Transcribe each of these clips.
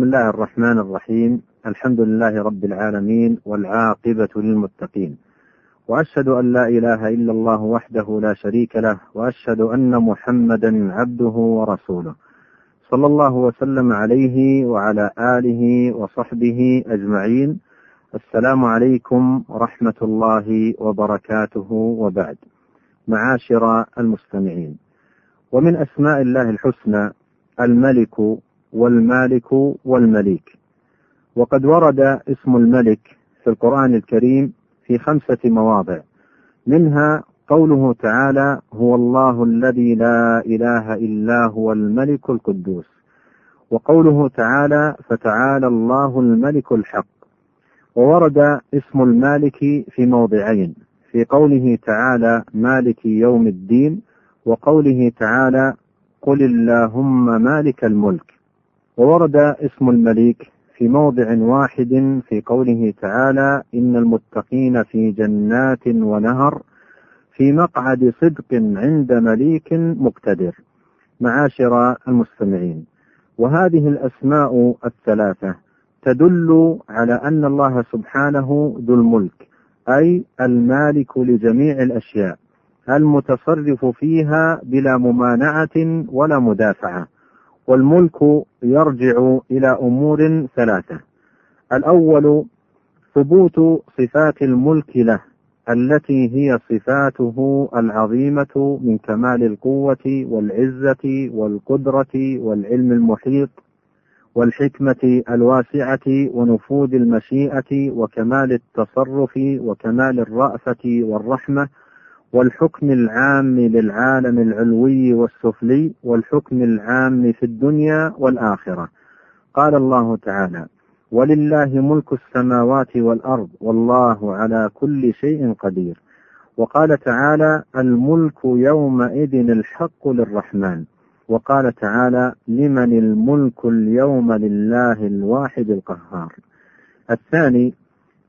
بسم الله الرحمن الرحيم. الحمد لله رب العالمين والعاقبة للمتقين. وأشهد أن لا إله إلا الله وحده لا شريك له وأشهد أن محمدا عبده ورسوله. صلى الله وسلم عليه وعلى آله وصحبه أجمعين. السلام عليكم ورحمة الله وبركاته وبعد. معاشر المستمعين. ومن أسماء الله الحسنى الملك والمالك والمليك. وقد ورد اسم الملك في القرآن الكريم في خمسة مواضع. منها قوله تعالى هو الله الذي لا إله إلا هو الملك القدوس وقوله تعالى فتعالى الله الملك الحق وورد اسم المالك في موضعين في قوله تعالى مالك يوم الدين وقوله تعالى قل اللهم مالك الملك وورد اسم المليك في موضع واحد في قوله تعالى إن المتقين في جنات ونهر في مقعد صدق عند مليك مقتدر. معاشر المستمعين وهذه الأسماء الثلاثة تدل على أن الله سبحانه ذو الملك أي المالك لجميع الأشياء المتصرف فيها بلا ممانعة ولا مدافعة. والملك يرجع إلى أمور ثلاثة. الأول ثبوت صفات الملك له التي هي صفاته العظيمة من كمال القوة والعزة والقدرة والعلم المحيط والحكمة الواسعة ونفوذ المشيئة وكمال التصرف وكمال الرأفة والرحمة والحكم العام للعالم العلوي والسفلي والحكم العام في الدنيا والآخرة. قال الله تعالى ولله ملك السماوات والأرض والله على كل شيء قدير. وقال تعالى الملك يومئذ الحق للرحمن. وقال تعالى لمن الملك اليوم لله الواحد القهار. الثاني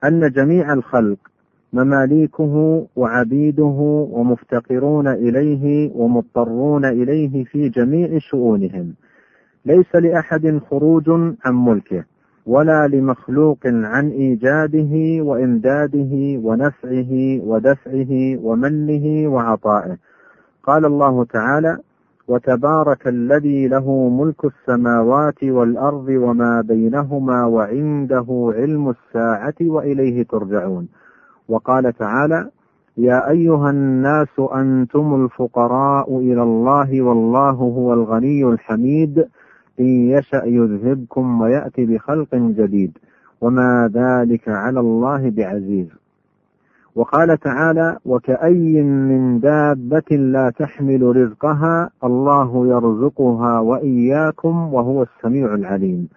أن جميع الخلق مماليكه وعبيده ومفتقرون إليه ومضطرون إليه في جميع شؤونهم. ليس لأحد خروج عن ملكه ولا لمخلوق عن إيجاده وإمداده ونفعه ودفعه ومنه وعطائه. قال الله تعالى وتبارك الذي له ملك السماوات والأرض وما بينهما وعنده علم الساعة وإليه ترجعون وقال تعالى يا أيها الناس أنتم الفقراء إلى الله والله هو الغني الحميد. إن يشأ يذهبكم ويأتي بخلق جديد. وما ذلك على الله بعزيز. وقال تعالى وكأي من دابة لا تحمل رزقها الله يرزقها وإياكم وهو السميع العليم.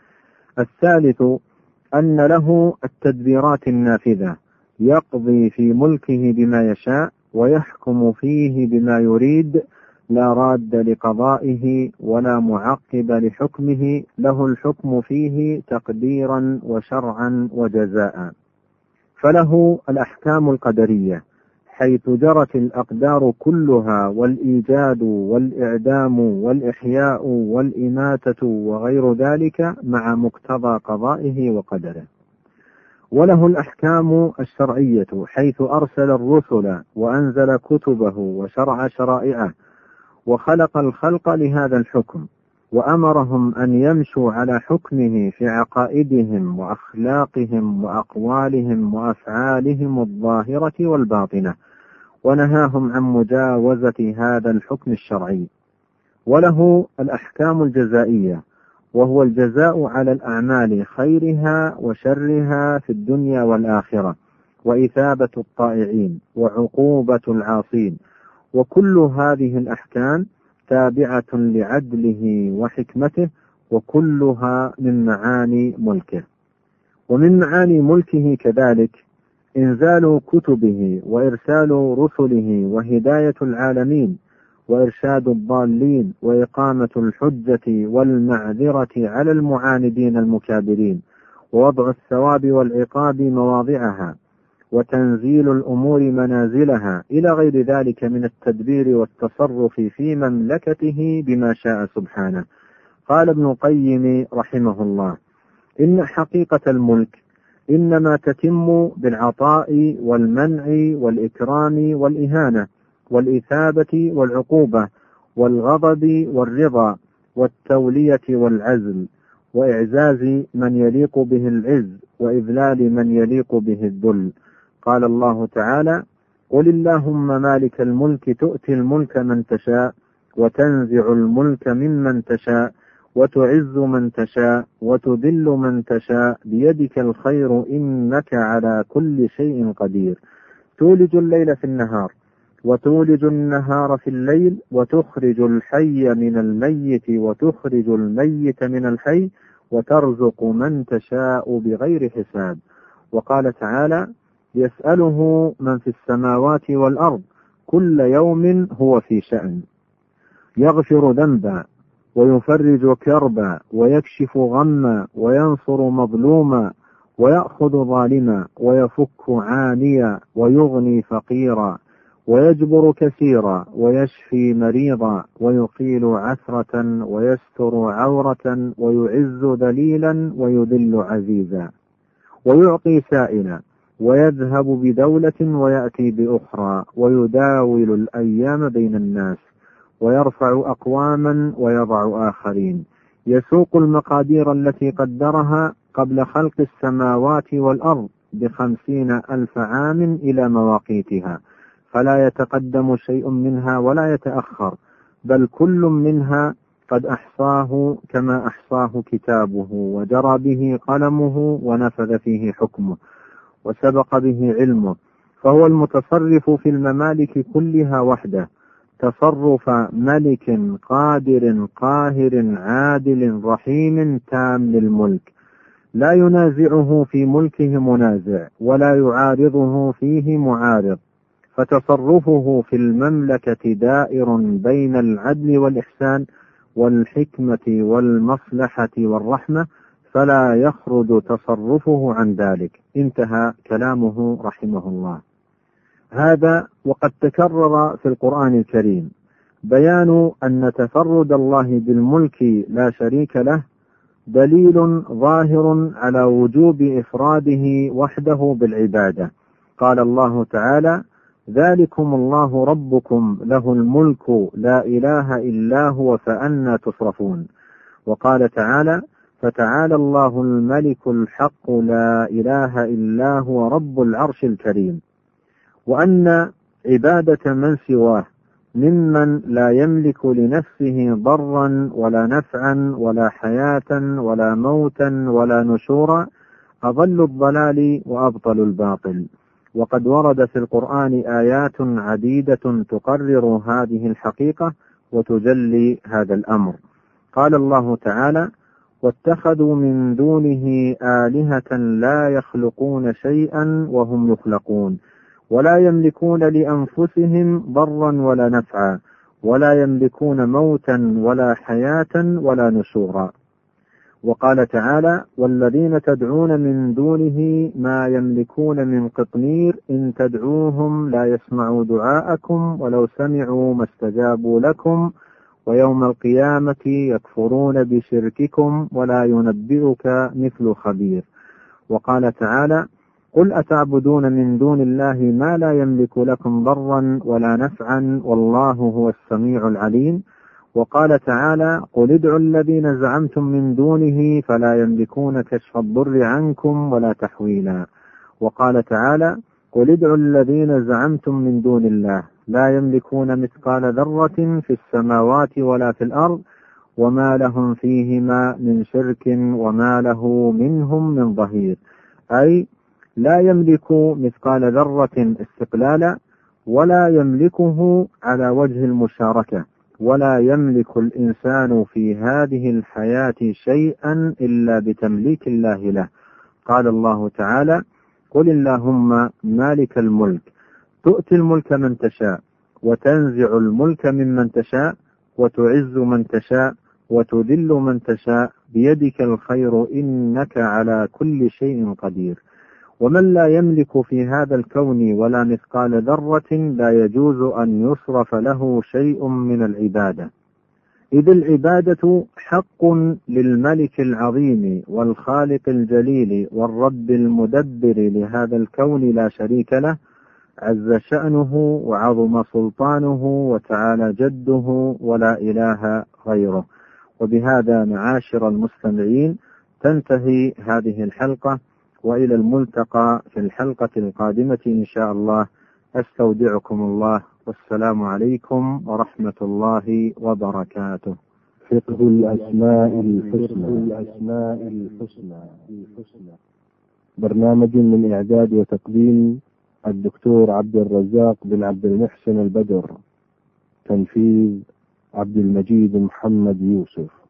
الثالث أن له التدبيرات النافذة. يقضي في ملكه بما يشاء ويحكم فيه بما يريد لا راد لقضائه ولا معقب لحكمه له الحكم فيه تقديرا وشرعا وجزاء. فله الأحكام القدرية حيث جرت الأقدار كلها والإيجاد والإعدام والإحياء والإماتة وغير ذلك مع مقتضى قضائه وقدره. وله الأحكام الشرعية حيث أرسل الرسل وأنزل كتبه وشرع شرائعه وخلق الخلق لهذا الحكم وأمرهم أن يمشوا على حكمه في عقائدهم وأخلاقهم وأقوالهم وأفعالهم الظاهرة والباطنة ونهاهم عن مجاوزة هذا الحكم الشرعي. وله الأحكام الجزائية وهو الجزاء على الأعمال خيرها وشرها في الدنيا والآخرة وإثابة الطائعين وعقوبة العاصين. وكل هذه الأحكام تابعة لعدله وحكمته وكلها من معاني ملكه. ومن معاني ملكه كذلك إنزال كتبه وإرسال رسله وهداية العالمين وإرشاد الضالين وإقامة الحجة والمعذرة على المعاندين المكابرين ووضع الثواب والعقاب مواضعها وتنزيل الأمور منازلها إلى غير ذلك من التدبير والتصرف في مملكته بما شاء سبحانه. قال ابن القيم رحمه الله إن حقيقة الملك إنما تتم بالعطاء والمنع والإكرام والإهانة والإثابة والعقوبة والغضب والرضا والتولية والعزل وإعزاز من يليق به العز وإذلال من يليق به الذل. قال الله تعالى قل اللهم مالك الملك تؤتي الملك من تشاء وتنزع الملك ممن تشاء وتعز من تشاء وتذل من تشاء بيدك الخير إنك على كل شيء قدير. تولج الليل في النهار وتولج النهار في الليل وتخرج الحي من الميت وتخرج الميت من الحي وترزق من تشاء بغير حساب. وقال تعالى يسأله من في السماوات والأرض كل يوم هو في شأن. يغفر ذنبا ويفرج كربا ويكشف غما وينصر مظلوما ويأخذ ظالما ويفك عانيا ويغني فقيرا. ويجبر كثيرا ويشفي مريضا ويقيل عثرة ويستر عورة ويعز ذليلا ويذل عزيزا ويعطي سائلا ويذهب بدولة ويأتي بأخرى ويداول الأيام بين الناس ويرفع أقواما ويضع آخرين يسوق المقادير التي قدرها قبل خلق السماوات والأرض بخمسين ألف عام إلى مواقيتها فلا يتقدم شيء منها ولا يتأخر بل كل منها قد أحصاه كما أحصاه كتابه وجرى به قلمه ونفذ فيه حكمه وسبق به علمه. فهو المتصرف في الممالك كلها وحده تصرف ملك قادر قاهر عادل رحيم تام الملك لا ينازعه في ملكه منازع ولا يعارضه فيه معارض. فتصرفه في المملكة دائر بين العدل والإحسان والحكمة والمصلحة والرحمة فلا يخرج تصرفه عن ذلك. انتهى كلامه رحمه الله. هذا وقد تكرر في القرآن الكريم. بيان أن تفرد الله بالملك لا شريك له دليل ظاهر على وجوب إفراده وحده بالعبادة. قال الله تعالى ذلكم الله ربكم له الملك لا إله إلا هو فأنى تصرفون. وقال تعالى فتعالى الله الملك الحق لا إله إلا هو رب العرش الكريم. وأن عبادة من سواه ممن لا يملك لنفسه ضرا ولا نفعا ولا حياة ولا موتا ولا نشورا أضل الضلال وأبطل الباطل. وقد ورد في القرآن آيات عديدة تقرر هذه الحقيقة وتجلي هذا الأمر. قال الله تعالى واتخذوا من دونه آلهة لا يخلقون شيئا وهم يخلقون ولا يملكون لأنفسهم ضرا ولا نفعا ولا يملكون موتا ولا حياة ولا نشورا. وقال تعالى والذين تدعون من دونه ما يملكون من قطمير إن تدعوهم لا يسمعوا دعاءكم ولو سمعوا ما استجابوا لكم ويوم القيامة يكفرون بشرككم ولا ينبئك مثل خبير وقال تعالى قل أتعبدون من دون الله ما لا يملك لكم ضرا ولا نفعا والله هو السميع العليم وقال تعالى قل ادعوا الذين زعمتم من دونه فلا يملكون كشف الضر عنكم ولا تحويلا. وقال تعالى قل ادعوا الذين زعمتم من دون الله لا يملكون مثقال ذرة في السماوات ولا في الأرض وما لهم فيهما من شرك وما له منهم من ظهير. أي لا يملك مثقال ذرة استقلالا ولا يملكه على وجه المشاركة. ولا يملك الإنسان في هذه الحياة شيئا إلا بتمليك الله له. قال الله تعالى قل اللهم مالك الملك تؤتي الملك من تشاء وتنزع الملك ممن تشاء وتعز من تشاء وتذل من تشاء بيدك الخير إنك على كل شيء قدير. ومن لا يملك في هذا الكون ولا مثقال ذرة لا يجوز أن يصرف له شيء من العبادة. إذ العبادة حق للملك العظيم والخالق الجليل والرب المدبر لهذا الكون لا شريك له عز شأنه وعظم سلطانه وتعالى جده ولا إله غيره. وبهذا معاشر المستمعين تنتهي هذه الحلقة. وإلى الملتقى في الحلقة القادمة إن شاء الله. أستودعكم الله. والسلام عليكم ورحمة الله وبركاته. فقه الأسماء الحسنى. الأسماء الحسنى. برنامج من إعداد وتقديم الدكتور عبد الرزاق بن عبد المحسن البدر. تنفيذ عبد المجيد محمد يوسف.